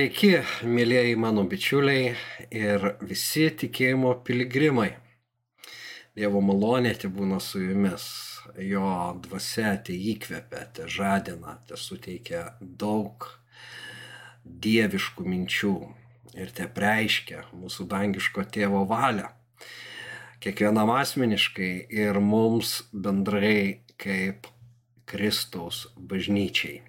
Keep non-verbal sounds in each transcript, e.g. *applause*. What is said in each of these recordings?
Sveiki, mėlyjeji mano bičiuliai ir visi tikėjimo piligrimai. Dievo malonė te būna su jumis. Jo dvasia te įkvepia, te žadina, te suteikia daug dieviškų minčių ir te preiškia mūsų dangiško tėvo valią. Kiekvienam asmeniškai ir mums bendrai kaip Kristaus bažnyčiai.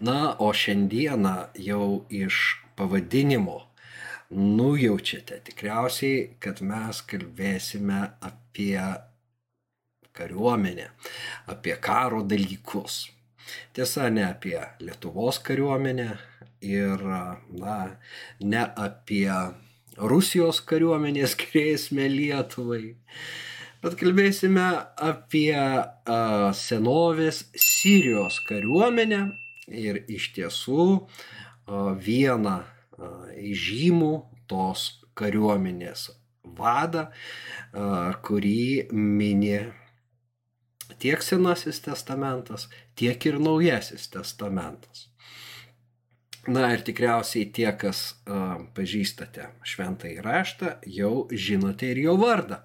Na, o šiandieną jau iš pavadinimo nujaučiate tikriausiai, kad mes kalbėsime apie kariuomenę, apie karo dalykus. Tiesa, ne apie Lietuvos kariuomenę ir, na, ne apie Rusijos kariuomenės *laughs* grėsmę Lietuvai, bet kalbėsime apie a, senovės Sirijos kariuomenę ir iš tiesų vieną žymų tos kariuomenės vadą, kurį mini tiek Senasis testamentas, tiek ir Naujasis testamentas. Na ir tikriausiai tie, kas pažįstate šventą įraštą, jau žinote ir jo vardą.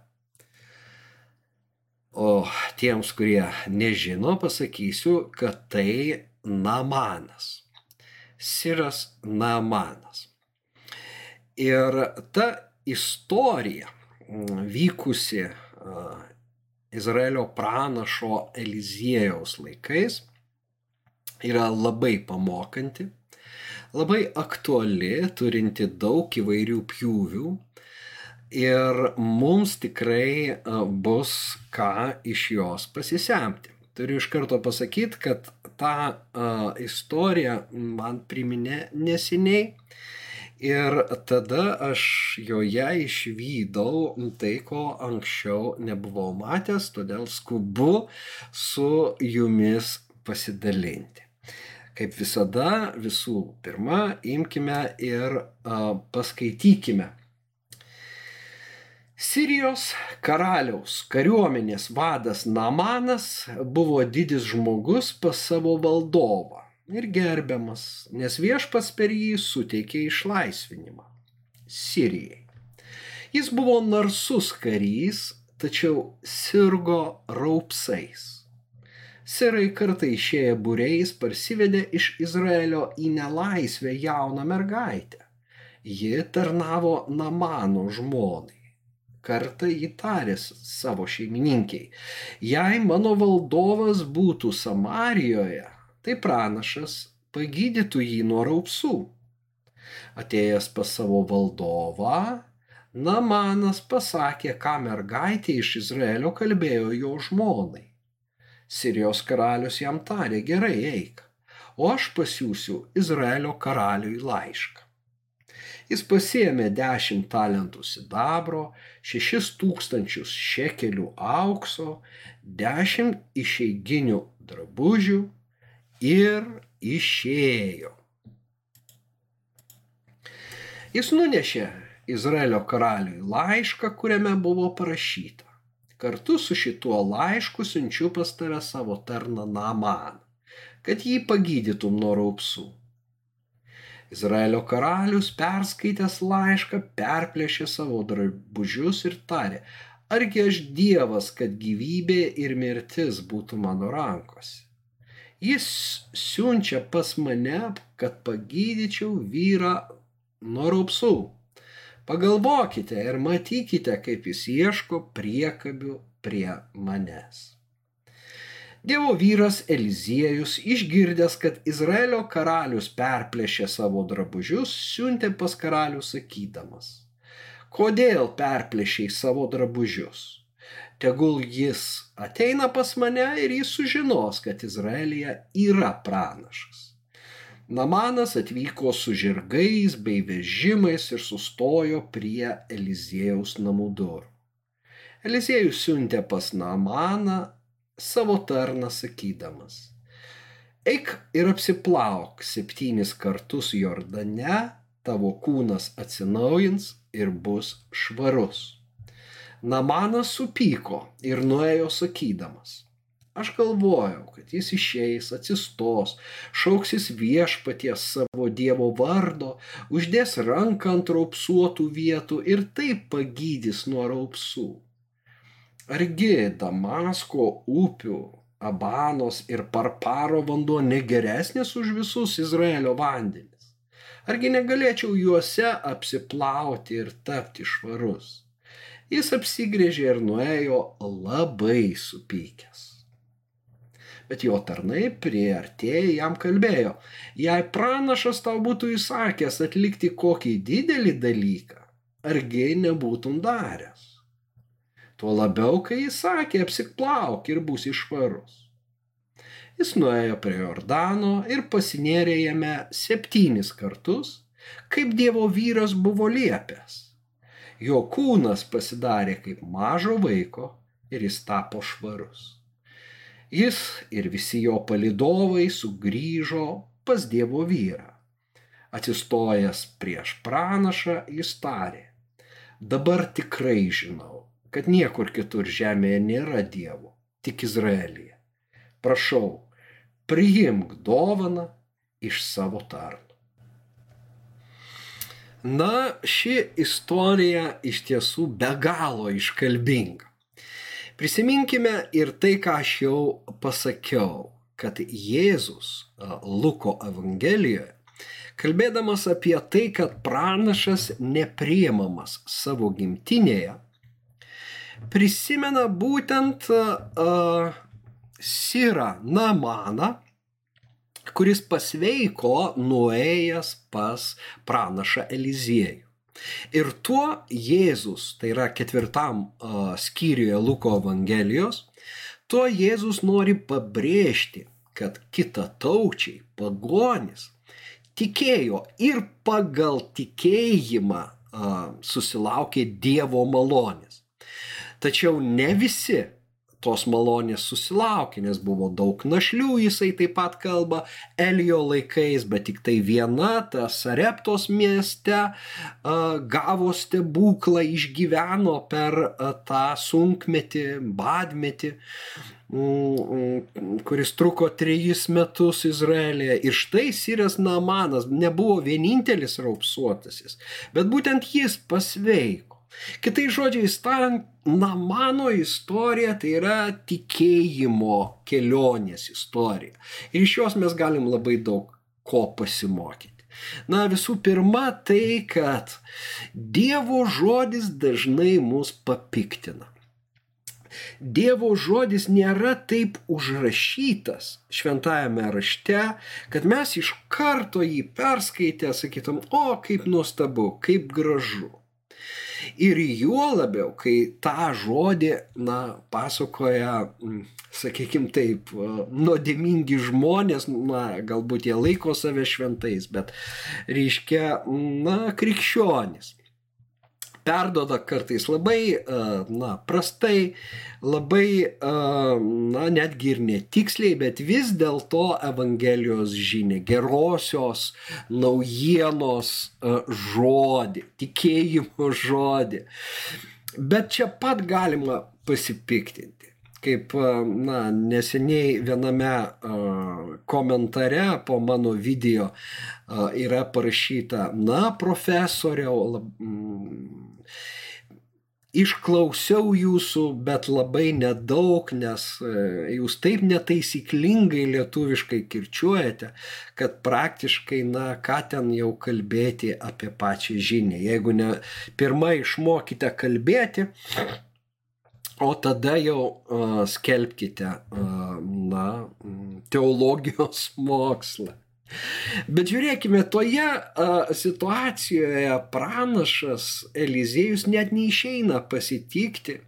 O tiems, kurie nežino, pasakysiu, kad tai Namanas. Siras Namanas. Ir ta istorija mm, vykusi Izraelio pranašo Eliziejaus laikais yra labai pamokanti, labai aktuali, turinti daug įvairių pjūvių ir mums tikrai bus ką iš jos pasisemti. Turiu iš karto pasakyti, kad tą uh, istoriją man priminė neseniai. Ir tada aš joje išvydau tai, ko anksčiau nebuvau matęs, todėl skubu su jumis pasidalinti. Kaip visada, visų pirma, imkime ir uh, paskaitykime Sirijos karaliaus kariuomenės vadas Namanas buvo didis žmogus pas savo valdovą ir gerbiamas, nes viešpas per jį suteikė išlaisvinimą Sirijai. Jis buvo narsus karys, tačiau sirgo raupsais. Sirai kartai išėję būreis parsivedė iš Izraelio į nelaisvę jauną mergaitę. Ji tarnavo Namano žmonai kartą jį taręs savo šeimininkiai. Jei mano valdovas būtų Samarijoje, tai pranašas pagydytų jį nuo raupsų. Atėjęs pas savo valdovą, Namanas pasakė, ką mergaitė iš Izraelio kalbėjo jo žmonai. Sirijos karalius jam tarė, gerai eik, o aš pasiūsiu Izraelio karaliui laišką. Jis pasėmė dešimt talentų sidabro, šešis tūkstančius šekelių aukso, dešimt išeiginių drabužių ir išėjo. Jis nunešė Izraelio karaliui laišką, kuriame buvo parašyta. Kartu su šituo laišku siunčiu pas tave savo tarną Namaną, kad jį pagydytum nuo raupsų. Izraelio karalius perskaitęs laišką perplėšė savo drabužius ir tarė, argi aš Dievas, kad gyvybė ir mirtis būtų mano rankose. Jis siunčia pas mane, kad pagydyčiau vyrą nuo raupsų. Pagalvokite ir matykite, kaip jis ieško priekabių prie manęs. Dievo vyras Eliziejus, išgirdęs, kad Izraelio karalius perplėšė savo drabužius, siuntė pas karalių sakydamas, kodėl perplėšiai savo drabužius? tegul jis ateina pas mane ir jis sužinos, kad Izraelija yra pranašas. Namanas atvyko su žirgais bei vežimais ir sustojo prie Eliziejaus namų durų. Eliziejus siuntė pas Namaną savo tarną sakydamas, eik ir apsiplauk septynis kartus Jordane, tavo kūnas atsinaujins ir bus švarus. Namanas supyko ir nuėjo sakydamas. Aš galvojau, kad jis išeis, atsistos, šauksis viešpaties savo Dievo vardo, uždės ranką ant raupsuotų vietų ir taip pagydys nuo raupsų. Argi Damasko upių, Abanos ir Parparo vanduo negeresnis už visus Izraelio vandenis? Argi negalėčiau juose apsiplauti ir tapti švarus? Jis apsigrėžė ir nuėjo labai supykęs. Bet jo tarnai prieartėję jam kalbėjo, jei pranašas tau būtų įsakęs atlikti kokį didelį dalyką, argi nebūtum daręs. Tuo labiau, kai jis sakė, apsiplauk ir bus išvarus. Jis nuėjo prie Jordano ir pasinėrė jame septynis kartus, kaip Dievo vyras buvo liepęs jo kūnas pasidarė kaip mažo vaiko ir jis tapo švarus. Jis ir visi jo palidovai sugrįžo pas Dievo vyrą. Atsistojęs prieš pranašą, jis tarė, dabar tikrai žinau, kad niekur kitur žemėje nėra Dievo, tik Izraelyje. Prašau, priimk dovaną iš savo tarno. Na, ši istorija iš tiesų be galo iškalbinga. Prisiminkime ir tai, ką aš jau pasakiau, kad Jėzus Luko Evangelijoje, kalbėdamas apie tai, kad pranašas nepriemamas savo gimtinėje, prisimena būtent uh, Sirą Namaną, kuris pasveiko nuėjęs pas pranašą Eliziejų. Ir tuo Jėzus, tai yra ketvirtam uh, skyriuje Luko Evangelijos, tuo Jėzus nori pabrėžti, kad kita taučiai, pagonis, tikėjo ir pagal tikėjimą uh, susilaukė Dievo malonės. Tačiau ne visi tos malonės susilaukė, nes buvo daug našlių, jisai taip pat kalba Elio laikais, bet tik tai viena, ta Sareptos mieste, gavo stebuklą, išgyveno per tą sunkmetį, badmetį kuris truko trejus metus Izraelėje. Ir štai Siras Namanas nebuvo vienintelis raupsuotasis, bet būtent jis pasveiko. Kitai žodžiais tariant, na mano istorija tai yra tikėjimo kelionės istorija. Ir iš jos mes galim labai daug ko pasimokyti. Na visų pirma tai, kad Dievo žodis dažnai mus papiktina. Dievo žodis nėra taip užrašytas šventajame rašte, kad mes iš karto jį perskaitę sakytum, o kaip nuostabu, kaip gražu. Ir juo labiau, kai tą žodį, na, pasakoja, sakykime taip, nuodėmingi žmonės, na, galbūt jie laiko save šventais, bet reiškia, na, krikščionis perdoda kartais labai, na, prastai, labai, na, netgi ir netiksliai, bet vis dėlto Evangelijos žinia, gerosios naujienos žodį, tikėjimo žodį. Bet čia pat galima pasipiktinti kaip na, neseniai viename komentare po mano video yra parašyta, na, profesoriau, išklausiau jūsų, bet labai nedaug, nes e, jūs taip netaisyklingai lietuviškai kirčiuojate, kad praktiškai, na, ką ten jau kalbėti apie pačią žinią. Jeigu ne pirmą išmokite kalbėti, o tada jau uh, skelbkite, uh, na, teologijos mokslą. Bet žiūrėkime, toje a, situacijoje pranašas Eliziejus net neišeina pasitikti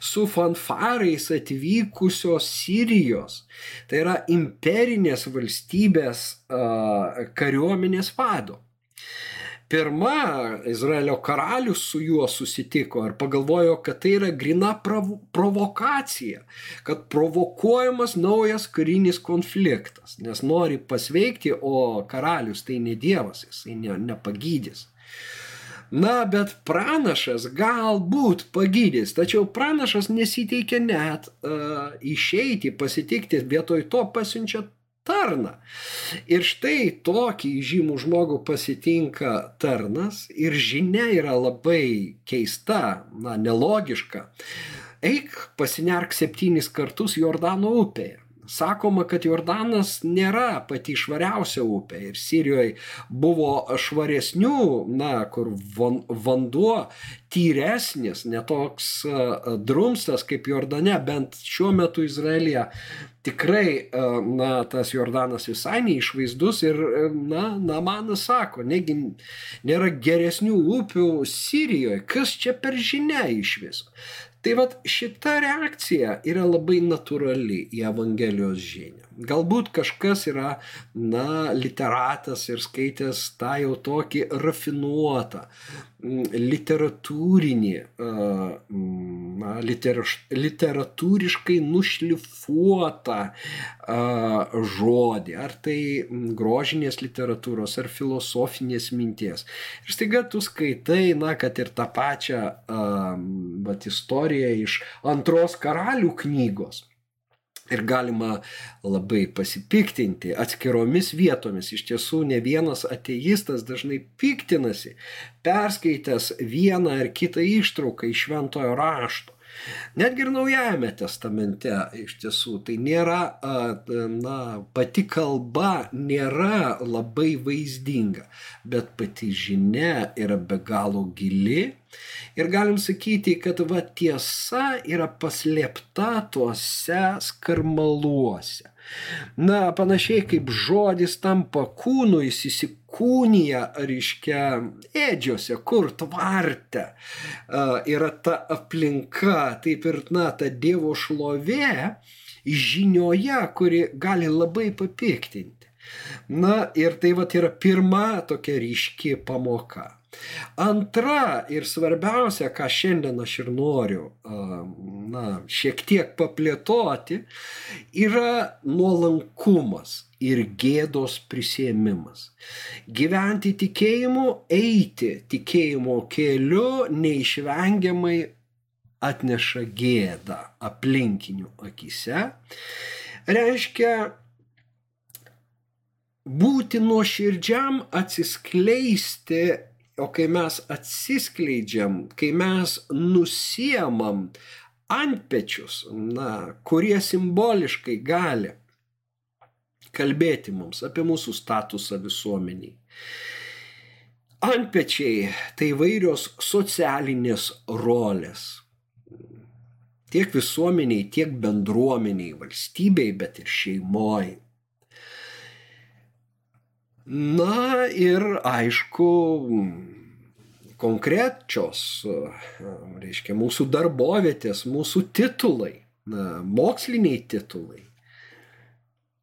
su fanfarais atvykusios Sirijos, tai yra imperinės valstybės a, kariuomenės vado pirma Izraelio karalius su juo susitiko ir pagalvojo, kad tai yra grina provokacija, kad provokuojamas naujas karinis konfliktas, nes nori pasveikti, o karalius tai ne dievas, jisai ne, nepagydys. Na, bet pranašas galbūt pagydys, tačiau pranašas nesiteikia net uh, išeiti, pasitikti, vietoj to pasiunčia tarną. Ir štai tokį žymų žmogų pasitinka tarnas ir žinia yra labai keista, na, nelogiška. Eik pasinerk septynis kartus Jordano upėje. Sakoma, kad Jordanas nėra pati švariausia upė ir Sirijoje buvo švaresnių, na, kur vanduo tyresnis, netoks drumstas kaip Jordane, bent šiuo metu Izraelija tikrai, na, tas Jordanas visai neišvaizdus ir, na, Namanas sako, negi nėra geresnių upių Sirijoje, kas čia per žinia iš viso. Tai vad šita reakcija yra labai natūrali į Evangelijos žinią. Galbūt kažkas yra, na, literatas ir skaitęs tą jau tokį rafinuotą, literatūrinį, na, literatūriškai nušlifuotą žodį, ar tai grožinės literatūros, ar filosofinės minties. Ir staiga tu skaitai, na, kad ir tą pačią vat, istoriją iš antros karalių knygos ir galima labai pasipiktinti atskiromis vietomis. Iš tiesų, ne vienas ateistas dažnai piktinasi, perskaitęs vieną ar kitą ištrauką iš šventojo rašto. Netgi ir Naujajame testamente iš tiesų tai nėra, na, pati kalba nėra labai vaizdinga, bet pati žinia yra be galo gili ir galim sakyti, kad va tiesa yra paslėpta tuose skarmaluose. Na, panašiai kaip žodis tampa kūnu, jis įsikūnija, reiškia, ėdžiose, kur tvarte yra ta aplinka, taip ir, na, ta Dievo šlovė žinioje, kuri gali labai papiktinti. Na, ir tai va yra pirma tokia ryški pamoka. Antra ir svarbiausia, ką šiandien aš ir noriu na, šiek tiek paplėtoti, yra nuolankumas ir gėdos prisėmimas. Gyventi tikėjimu, eiti tikėjimo keliu neišvengiamai atneša gėdą aplinkinių akise. Reiškia, būti nuoširdžiam atsiskleisti O kai mes atsiskleidžiam, kai mes nusiemam antpečius, na, kurie simboliškai gali kalbėti mums apie mūsų statusą visuomeniai. Antpečiai tai vairios socialinės rolės. Tiek visuomeniai, tiek bendruomeniai, valstybei, bet ir šeimoji. Na ir aišku, konkrečios, reiškia, mūsų darbovietės, mūsų titulai, moksliniai titulai,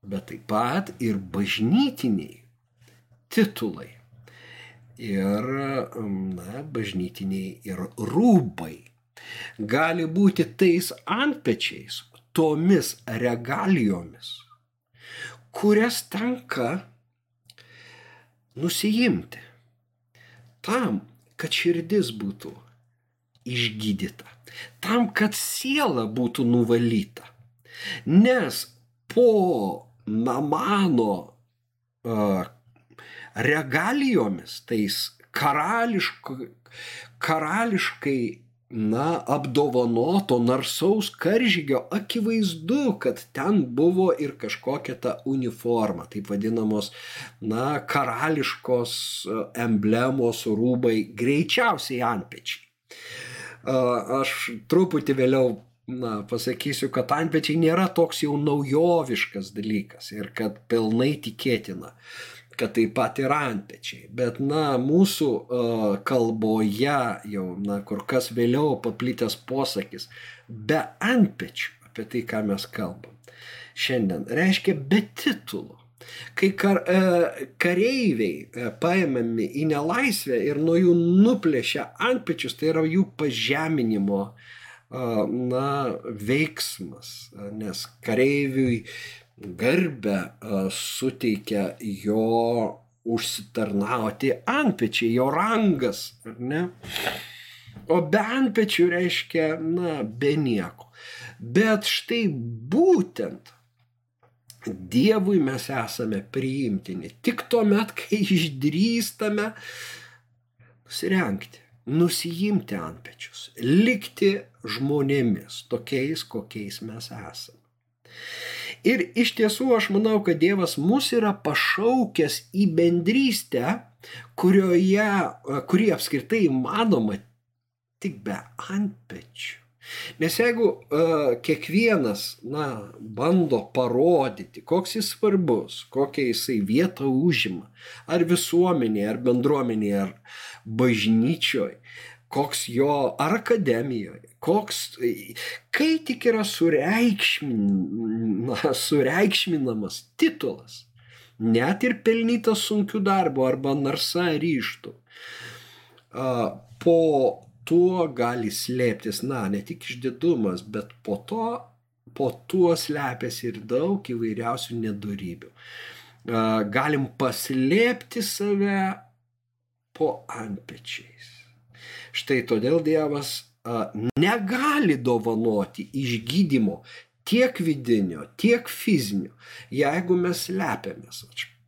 bet taip pat ir bažnytiniai titulai. Ir, na, bažnytiniai ir rūbai gali būti tais antpečiais, tomis regalijomis, kurias tenka nusijimti. Tam, kad širdis būtų išgydyta. Tam, kad siela būtų nuvalyta. Nes po Namano uh, regalijomis, tais karališkai, karališkai na, apdovanoto narsaus karžygio akivaizdu, kad ten buvo ir kažkokia ta uniforma, taip vadinamos, na, karališkos e, emblemos rūbai, greičiausiai antpečiai. Aš truputį vėliau na, pasakysiu, kad antpečiai nėra toks jau naujoviškas dalykas ir kad pilnai tikėtina kad taip pat ir antpečiai. Bet, na, mūsų uh, kalboje jau, na, kur kas vėliau paplitęs posakis, be antpečių, apie tai, ką mes kalbam. Šiandien reiškia be titulų. Kai kar, e, kareiviai paėmami į nelaisvę ir nuo jų nuplėšia antpečius, tai yra jų pažeminimo na, veiksmas, nes kareiviui garbę suteikia jo užsitarnauti antpečiai, jo rangas, ar ne? O be antpečių reiškia, na, be nieko. Bet štai būtent Dievui mes esame priimtini tik tuo met, kai išdrįstame nusirenkti, nusijimti antpečius, likti žmonėmis, tokiais, kokiais mes esame. Ir iš tiesų aš manau, kad Dievas mus yra pašaukęs į bendrystę, kurioje, kuri apskritai įmanoma tik be antpečių. Nes jeigu uh, kiekvienas na, bando parodyti, koks jis svarbus, kokią jisai vietą užima, ar visuomenėje, ar bendruomenėje, ar bažnyčioje, koks jo ar akademijoje, koks, kai tik yra sureikšmin, sureikšminamas titulas, net ir pelnytas sunkių darbo arba narsa ryštų, po tuo gali slėptis, na, ne tik išdidumas, bet po to, po tuo slepiasi ir daug įvairiausių nedarybių. Galim paslėpti save po antpečiais Štai todėl Dievas negali dovanoti išgydymo tiek vidinio, tiek fizinio, jeigu mes slepiamės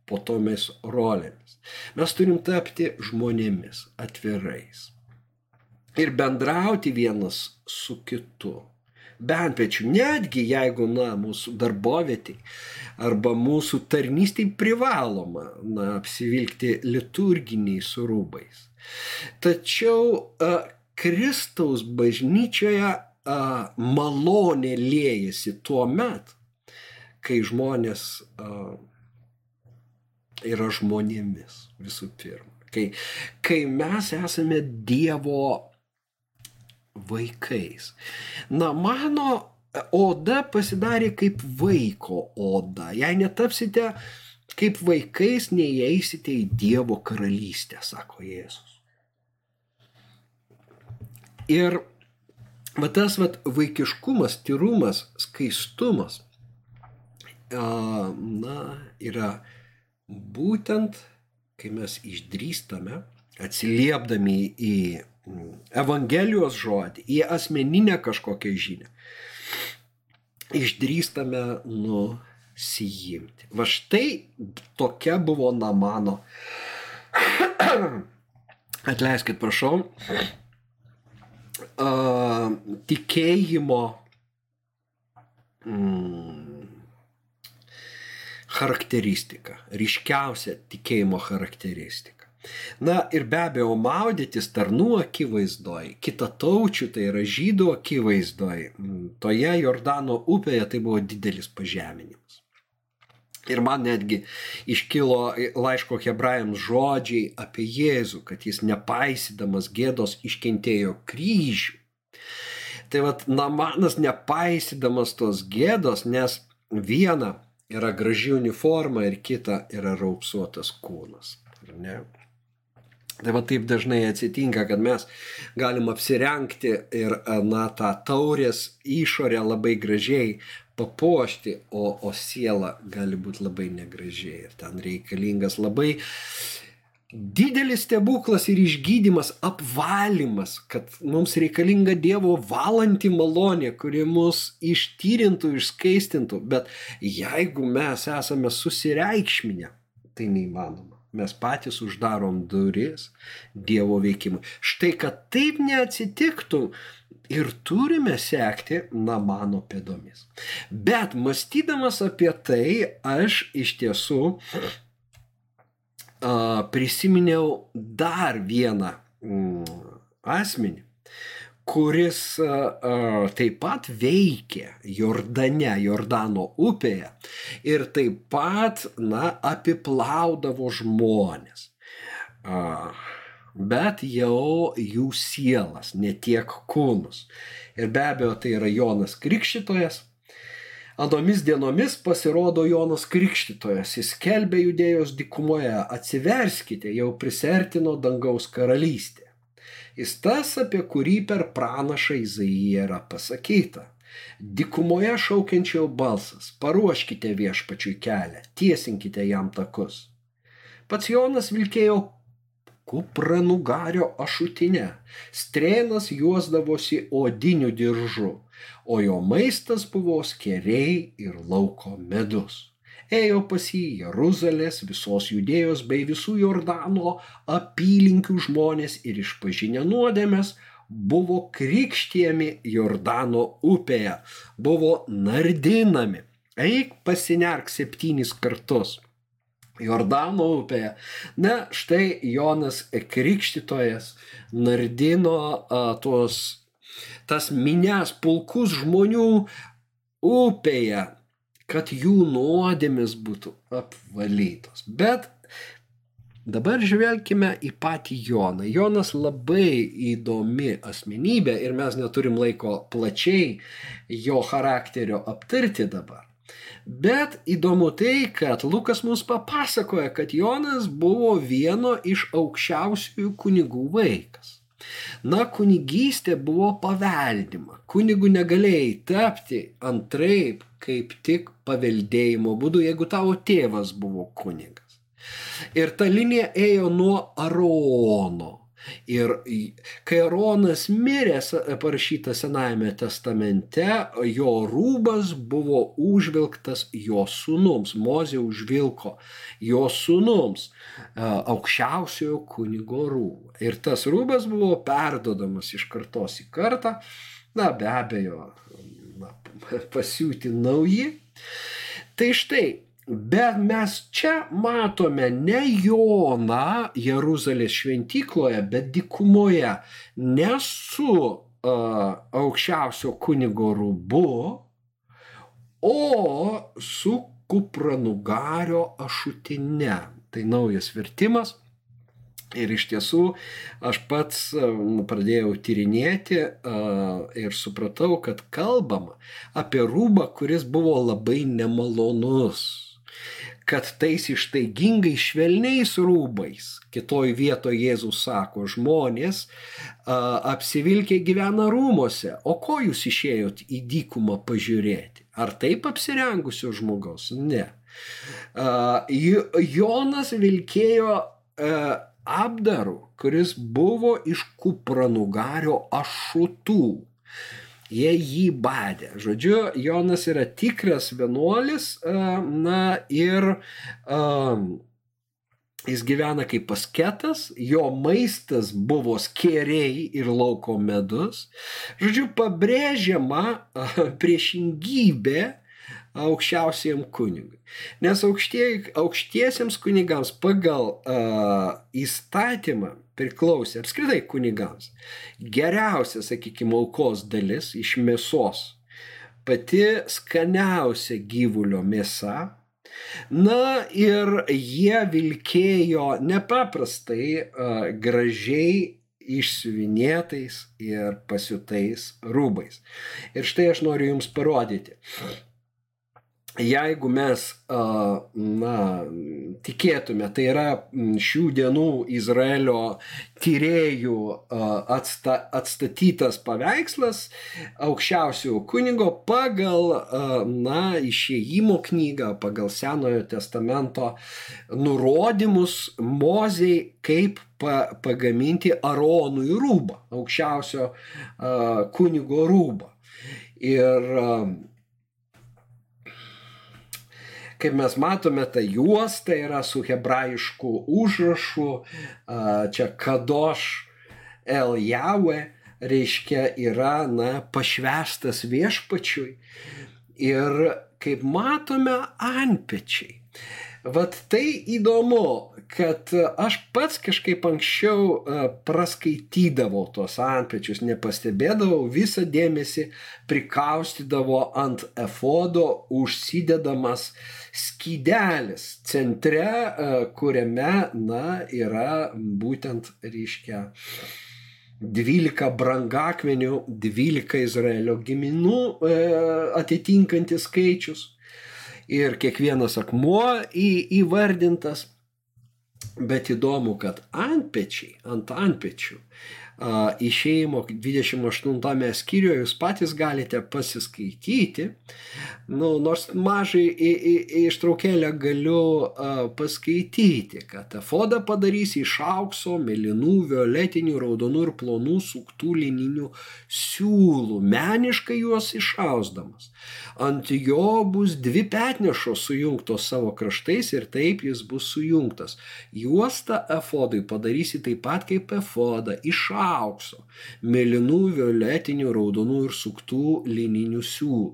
po tomis rolėmis. Mes turim tapti žmonėmis, atvirais. Ir bendrauti vienas su kitu. Bent pečių, netgi jeigu, na, mūsų darbovietį arba mūsų tarnystėj privaloma, na, apsivilkti liturginiais rūbais. Tačiau Kristaus bažnyčioje a, malonė liejasi tuo met, kai žmonės a, yra žmonėmis visų pirma. Kai, kai mes esame Dievo vaikais. Na, mano oda pasidarė kaip vaiko oda. Jei netapsite kaip vaikais, neįeisite į Dievo karalystę, sako Jėzus. Ir va tas va vaikiškumas, tyrumas, skaistumas, na, yra būtent, kai mes išdrįstame, atsiliepdami į Evangelijos žodį, į asmeninę kažkokią žinią, išdrįstame nusijimti. Va štai tokia buvo Namano. *clears throat* Atleiskit, prašau uh, tikėjimo mm, charakteristika, ryškiausia tikėjimo charakteristika. Na ir be abejo, maudytis tarnų akivaizdoj, kitataučių, tai yra žydų akivaizdoj, toje Jordano upėje tai buvo didelis pažeminimas. Ir man netgi iškilo laiško hebrajams žodžiai apie Jėzų, kad jis nepaisydamas gėdos iškentėjo kryžių. Tai vad, Namanas nepaisydamas tos gėdos, nes viena yra graži uniforma ir kita yra raupsuotas kūnas. Tai va taip dažnai atsitinka, kad mes galim apsirengti ir, na, tą taurės išorę labai gražiai papuošti, o, o siela gali būti labai negražiai. Ir ten reikalingas labai didelis stebuklas ir išgydymas, apvalymas, kad mums reikalinga Dievo valanti malonė, kuri mus ištyrintų, išskaistintų. Bet jeigu mes esame susireikšminę, tai neįmanoma. Mes patys uždarom duris Dievo veikimui. Štai, kad taip neatsitiktų, ir turime sekti Namano pėdomis. Bet mąstydamas apie tai, aš iš tiesų prisiminiau dar vieną mm, asmenį, kuris taip pat veikė Jordane, Jordano upėje ir taip pat, na, apiplaudavo žmonės. Bet jau jų sielas, ne tiek kūnus. Ir be abejo, tai yra Jonas Krikščitojas. Anomis dienomis pasirodo Jonas Krikščitojas, jis kelbė judėjos dikumoje, atsiverskite, jau prisertino dangaus karalystė. Jis tas, apie kurį per pranašą Izaiją yra pasakyta. Dikumoje šaukiančio balsas, paruoškite viešpačiui kelią, tiesinkite jam takus. Pats Jonas vilkėjo kupranugario ašutinę, strėnas juosdavosi odiniu diržu, o jo maistas buvo skeriai ir lauko medus ėjo pas jį Jeruzalės, visos judėjos bei visų Jordano apylinkių žmonės ir išpažinę nuodėmės buvo krikštijami Jordano upėje, buvo nardinami. Eik pasinerk septynis kartus. Jordano upėje. Na, štai Jonas Krikštytojas nardino a, tuos, tas minės pulkus žmonių upėje kad jų nuodėmis būtų apvalytos. Bet dabar žvelgime į patį Joną. Jonas labai įdomi asmenybė ir mes neturim laiko plačiai jo charakterio aptarti dabar. Bet įdomu tai, kad Lukas mums papasakoja, kad Jonas buvo vieno iš aukščiausiųjų kunigų vaikas. Na, kunigystė buvo paveldima. Kunigu negalėjai tapti antraip, kaip tik paveldėjimo būdu, jeigu tavo tėvas buvo kunigas. Ir ta linija ėjo nuo Arono. Ir kai Aronas mirė, parašyta Senajame testamente, jo rūbas buvo užvilktas jo sūnums. Mozė užvilko jo sūnums aukščiausiojo kunigo rūbą. Ir tas rūbas buvo perdodamas iš kartos į kartą. Na, be abejo, na, *laughs* pasiūti nauji. Tai štai, bet mes čia matome ne Joną Jeruzalės šventykloje, bet dikumoje, ne su uh, aukščiausio kunigo rūbu, o su kupranugario ašutine. Tai naujas vertimas. Ir iš tiesų aš pats pradėjau tyrinėti ir supratau, kad kalbama apie rūbą, kuris buvo labai nemalonus. Kad tais ištaigingai švelniais rūbais, kitoj vietoje Jėzus sako, žmonės a, apsivilkė gyvena rūmose, o ko jūs išėjot į dykumą pažiūrėti? Ar taip apsirengusio žmogaus? Ne. A, Jonas vilkėjo a, apdaru, kuris buvo iš kupranugario ašutų. Jie jį badė. Žodžiu, Jonas yra tikras vienuolis, na ir um, jis gyvena kaip pasketas, jo maistas buvo skėriai ir lauko medus. Žodžiu, pabrėžiama priešingybė aukščiausiam kunigui. Nes aukštie, aukštiesiems kunigams pagal uh, įstatymą priklausė apskritai kunigams geriausia, sakykime, aukos dalis iš mėsos, pati skaniausia gyvulio mėsa. Na ir jie vilkėjo nepaprastai uh, gražiai išsiuvinėtais ir pasiutais rūbais. Ir štai aš noriu Jums parodyti jeigu mes, na, tikėtume, tai yra šių dienų Izraelio tyriejų atsta, atstatytas paveikslas aukščiausiojo kunigo pagal, na, išėjimo knygą, pagal Senojo testamento nurodymus Mozei, kaip pa, pagaminti Aronui rūbą, aukščiausio kunigo rūbą. Ir kaip mes matome, ta juosta yra su hebrajišku užrašu, čia kadoš El Jaue, reiškia, yra, na, pašvestas viešpačiui. Ir kaip matome, antpečiai. Vat tai įdomu, kad aš pats kažkaip anksčiau e, praskaitydavau tuos antpečius, nepastebėdavau, visą dėmesį prikaustydavo ant efodo užsidedamas skydelis centre, e, kuriame, na, yra būtent, reiškia, 12 brangakmenių, 12 Izraelio giminų e, atitinkantis skaičius ir kiekvienas akmuo į, įvardintas. Bet įdomu, kad antpečiai, ant antpečių išėjimo 28 skyriuje jūs patys galite pasiskaityti. Nu, nors mažai ištraukėlę galiu paskaityti, kad efodą padarys iš aukso, melinų, violetinių, raudonų ir plonų suktų lininių siūlų, meniškai juos išausdamas. Ant jo bus dvi petnešos sujungtos savo kraštais ir taip jis bus sujungtas. Juostą efodui padarysi taip pat kaip efodą, iš aukso aukso, mėlynų, violetinių, raudonų ir suktų lininių siūlų.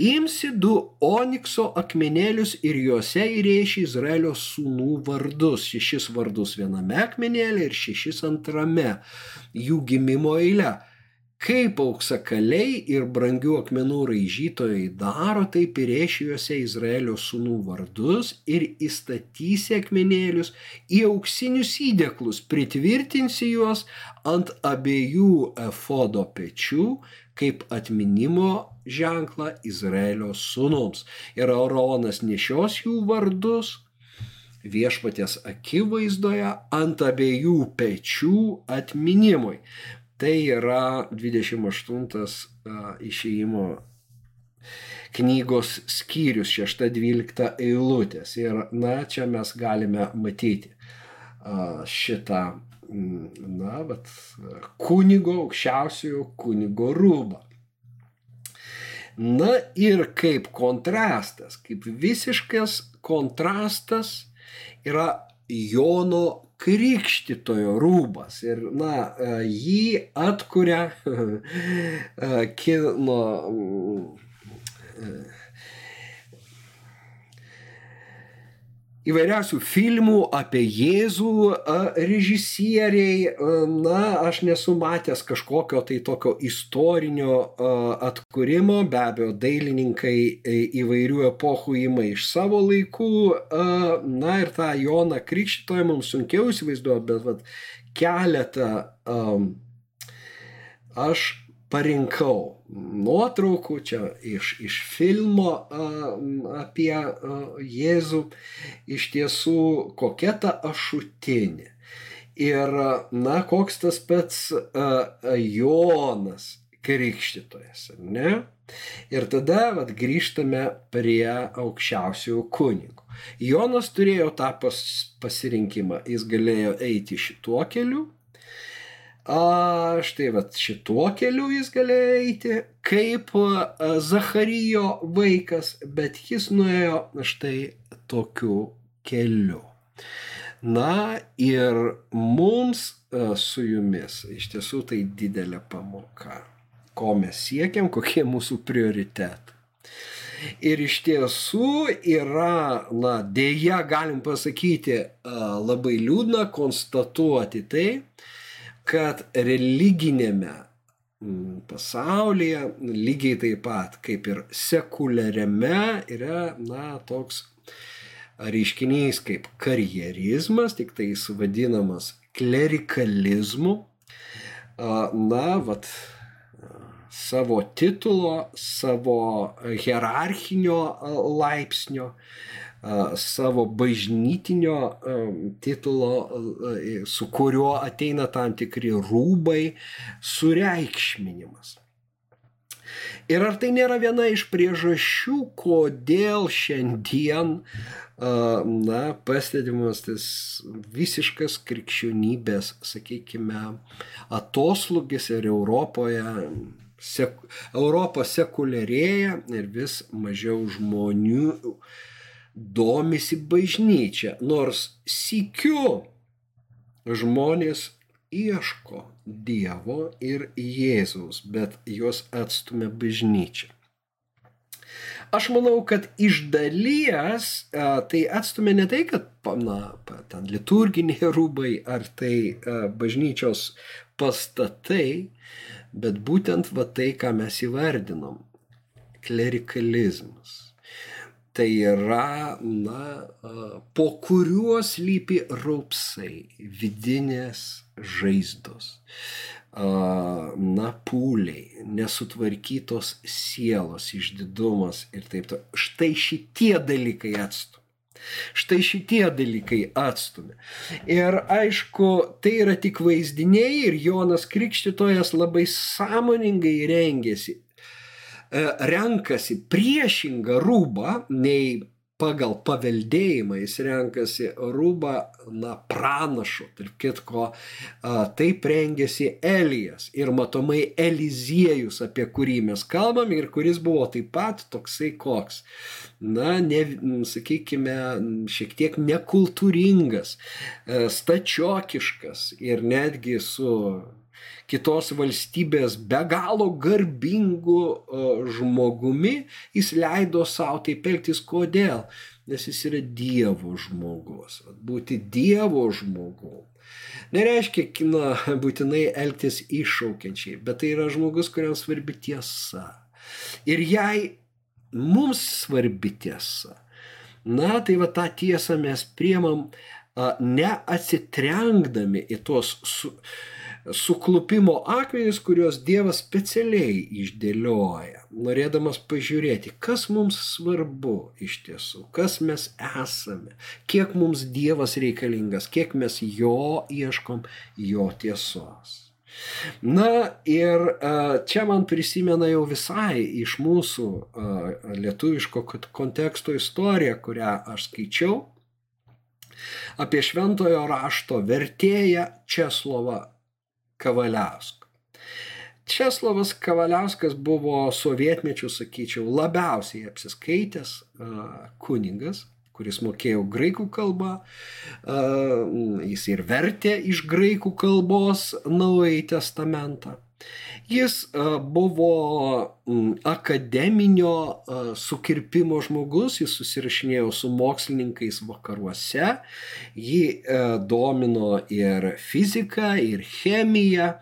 Imsi du onikso akmenėlius ir juose įrėši Izraelio sūnų vardus. Šešis vardus viename akmenėlė ir šešis antrame jų gimimo eile Kaip auksakaliai ir brangių akmenų raižytojai daro, taip ir rėšijuose Izraelio sūnų vardus ir įstatysi akmenėlius į auksinius įdėklus, pritvirtinsi juos ant abiejų efodo pečių kaip atminimo ženklą Izraelio sūnums. Ir Aronas nešios jų vardus viešpatės akivaizdoje ant abiejų pečių atminimui. Tai yra 28 išėjimo knygos skyrius 6-12 eilutės. Ir na, čia mes galime matyti šitą, na, bet kunigo, aukščiausiojo kunigo rūbą. Na ir kaip kontrastas, kaip visiškas kontrastas yra Jono krikštitojo rūbas. Ir, na, e, jį atkuria *laughs* e, kino įvairiausių filmų apie Jėzų režisieriai, na, aš nesu matęs kažkokio tai tokio istorinio atkūrimo, be abejo, dailininkai įvairių epochų ima iš savo laikų, na ir tą Joną Krikščitoją mums sunkiau įsivaizduoju, bet vat, keletą aš parinkau nuotraukų čia iš, iš filmo apie Jėzų, iš tiesų kokia ta ašutinė. Ir, na, koks tas pats Jonas krikštytojas, ar ne? Ir tada vat, grįžtame prie aukščiausiųjų kunigų. Jonas turėjo tą pas, pasirinkimą, jis galėjo eiti šituo keliu, A, štai vat šituo keliu jis galėjo eiti kaip Zacharyjo vaikas, bet jis nuėjo štai tokiu keliu. Na ir mums su jumis iš tiesų tai didelė pamoka. Ko mes siekiam, kokie mūsų prioritetai. Ir iš tiesų yra, na, dėja, galim pasakyti, labai liūdna konstatuoti tai, kad religinėme mm, pasaulyje lygiai taip pat kaip ir sekuliariame yra, na, toks reiškinys kaip karjerizmas, tik tai jis vadinamas klerikalizmu. Na, vat, savo titulo, savo hierarchinio laipsnio, savo bažnytinio titulo, su kuriuo ateina tam tikri rūbai, sureikšminimas. Ir ar tai nėra viena iš priežasčių, kodėl šiandien, na, pastebimas tas visiškas krikščionybės, sakykime, atoslūgis ir Europoje, sek, Europa sekuliarėja ir vis mažiau žmonių domisi bažnyčia, nors sikiu žmonės ieško Dievo ir Jėzaus, bet juos atstumia bažnyčia. Aš manau, kad iš dalies a, tai atstumia ne tai, kad na, ten liturginiai *laughs* rūbai ar tai a, bažnyčios pastatai, bet būtent va tai, ką mes įvardinom - klerikalizmas. Tai yra, na, po kuriuo slypi raupsai, vidinės žaizdos na, pūliai, nesutvarkytos sielos, išdidumas ir taip toliau. Štai šitie dalykai atstumia. Štai šitie dalykai atstumia. Ir aišku, tai yra tik vaizdiniai ir Jonas Krikštytojas labai sąmoningai rengėsi, renkasi priešingą rūbą nei pagal paveldėjimą jis renkasi rūbą, na, pranašo, tarp kitko, taip rengėsi Elijas ir matomai Eliziejus, apie kurį mes kalbam ir kuris buvo taip pat toksai koks, na, ne, sakykime, šiek tiek nekultūringas, stačiokiškas ir netgi su kitos valstybės be galo garbingu žmogumi, jis leido savo taip elgtis. Kodėl? Nes jis yra Dievo žmogus. Būti Dievo žmogu. Nereiškia, na, *laughs* būtinai elgtis iššaukiančiai, bet tai yra žmogus, kuriam svarbi tiesa. Ir jei mums svarbi tiesa, na, tai va tą tiesą mes priemam neatsitrenkdami į tuos su, suklupimo akmenys, kuriuos Dievas specialiai išdėlioja, norėdamas pažiūrėti, kas mums svarbu iš tiesų, kas mes esame, kiek mums Dievas reikalingas, kiek mes jo ieškom, jo tiesos. Na ir čia man prisimena jau visai iš mūsų lietuviško konteksto istoriją, kurią aš skaičiau apie šventojo rašto vertėją Česlovą Kavaliauską. Česlovas Kavaliauskas buvo sovietmečių, sakyčiau, labiausiai apsiskaitęs kuningas, kuris mokėjo graikų kalbą, jis ir vertė iš graikų kalbos Naująjį testamentą. Jis buvo akademinio sukirpimo žmogus, jis susirašinėjo su mokslininkais vakaruose, jį domino ir fizika, ir chemija,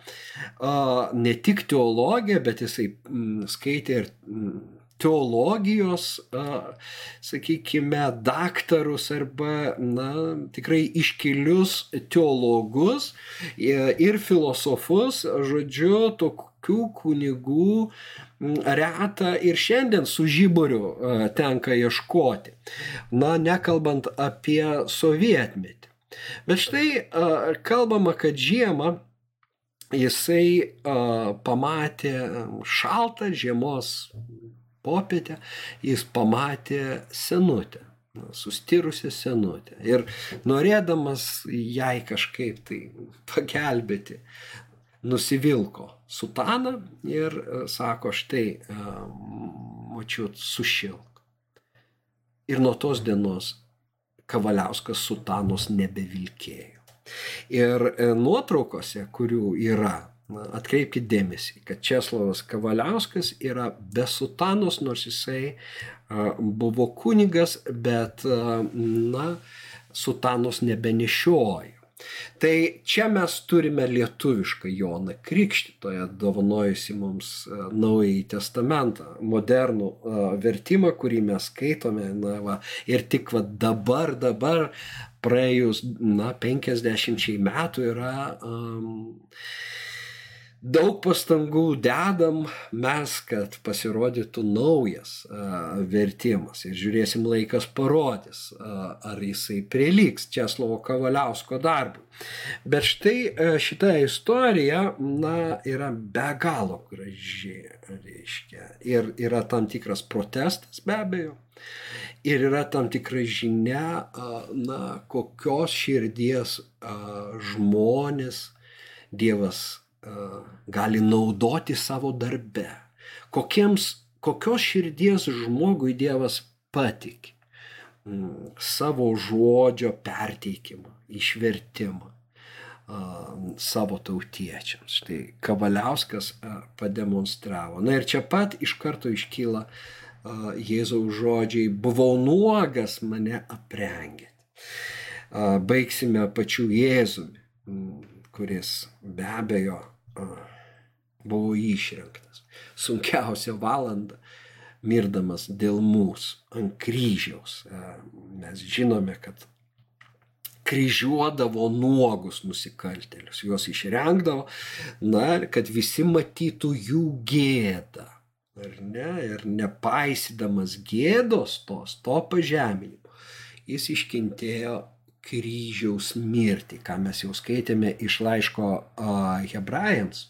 ne tik teologija, bet jisai skaitė ir teologijos, sakykime, daktarus arba, na, tikrai iškilius teologus ir filosofus, žodžiu, tokių kunigų reta ir šiandien su žyboriu tenka ieškoti. Na, nekalbant apie sovietmetį. Bet štai kalbama, kad žiemą jisai pamatė šaltą žiemos popietę jis pamatė senutę, sustirusią senutę. Ir norėdamas jai kažkaip tai pagelbėti, nusivilko sutaną ir e, sako, štai, e, mačiut, sušilk. Ir nuo tos dienos Kavaliauskas sutanos nebevilkėjo. Ir e, nuotraukose, kurių yra atkreipkite dėmesį, kad Česlavas Kavaliauskas yra be sutanos, nors jisai buvo kunigas, bet na, sutanos nebenešiojo. Tai čia mes turime lietuvišką Joną Krikštytoją, dovanojusi mums Naująjį Testamentą, modernų vertimą, kurį mes skaitome. Na, va, ir tik va, dabar, dabar, praėjus na, 50 metų yra um, daug pastangų dedam mes, kad pasirodytų naujas a, vertimas. Ir žiūrėsim, laikas parodys, a, ar jisai prieliks Česlovo Kavaliausko darbui. Bet štai a, šita istorija, na, yra be galo graži, reiškia. Ir yra tam tikras protestas, be abejo. Ir yra tam tikra žinia, na, kokios širdies žmonės Dievas gali naudoti savo darbe. Kokiems, kokios širdies žmogui Dievas patikė. mm, savo žodžio perteikimą, išvertimą savo tautiečiams. Štai Kavaliauskas pademonstravo. Na ir čia pat iš karto iškyla Jėzaus žodžiai, buvau nuogas, mane aprengėte. Baigsime pačiu Jėzumi, kuris be abejo buvo išrinktas. Sunkiausia valanda mirdamas dėl mūsų ant kryžiaus. Mes žinome, kad kryžiuodavo nuogus nusikaltėlius, juos išrengdavo, na, kad visi matytų jų gėdą. Ar ne? Ir nepaisydamas gėdos tos, to pažeminimo, jis iškentėjo kryžiaus mirtį, ką mes jau skaitėme iš laiško hebrajams.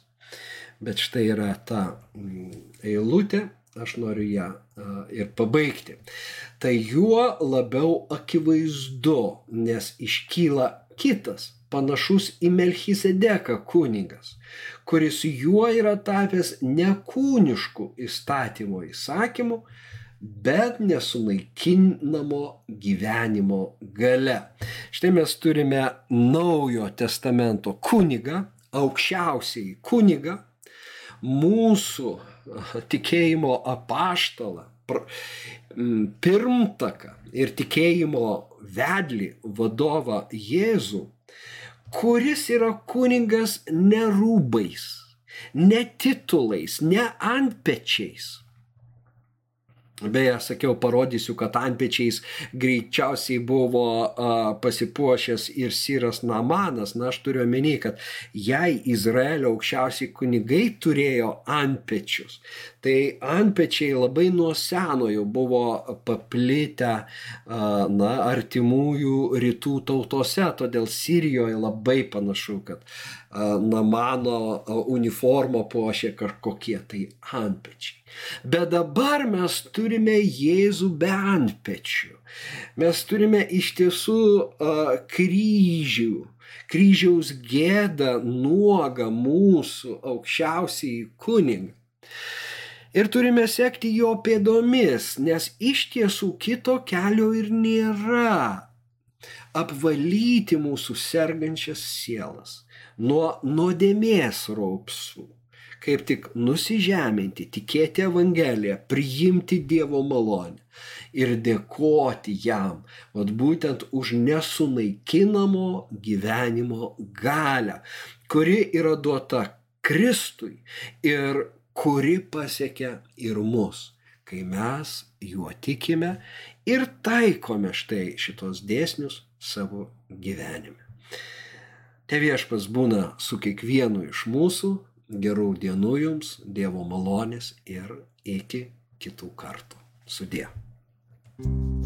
Bet štai yra ta mm, eilutė, aš noriu ją ir pabaigti. Tai juo labiau akivaizdu, nes iškyla kitas, panašus į Melchisedeką kunigas, kuris juo yra tapęs nekūniškų įstatymo įsakymų, bet nesunaikinamo gyvenimo gale. Štai mes turime naujo testamento kunigą, aukščiausiai kunigą, mūsų tikėjimo apaštalą, pirmtaką ir tikėjimo vedlį vadovą Jėzų, kuris yra kuningas ne rūbais, ne titulais, ne antpečiais, Beje, sakiau, parodysiu, kad antpečiais greičiausiai buvo a, pasipuošęs ir Siras Namanas. Na, aš turiu omeny, kad jei Izraelio aukščiausiai kunigai turėjo antpečius, tai antpečiai labai nuo seno jau buvo paplitę a, na, artimųjų rytų tautose, todėl Sirijoje labai panašu, kad a, Namano uniformą puošė kažkokie tai antpečiai. Bet dabar mes turime Jėzų be antpečių. Mes turime iš tiesų uh, kryžių, kryžiaus gėdą, nuogą mūsų aukščiausiai kunigą. Ir turime sekti jo pėdomis, nes iš tiesų kito kelio ir nėra. Apvalyti mūsų sergančias sielas nuo nuodėmės raupsų kaip tik nusižeminti, tikėti Evangeliją, priimti Dievo malonę ir dėkoti jam, vad būtent už nesunaikinamo gyvenimo galę, kuri yra duota Kristui ir kuri pasiekia ir mus, kai mes juo tikime ir taikome štai šitos dėsnius savo gyvenime. Te viešpas būna su kiekvienu iš mūsų, gerų dienų jums, Dievo malonės ir iki kitų kartų. Sudė. thank you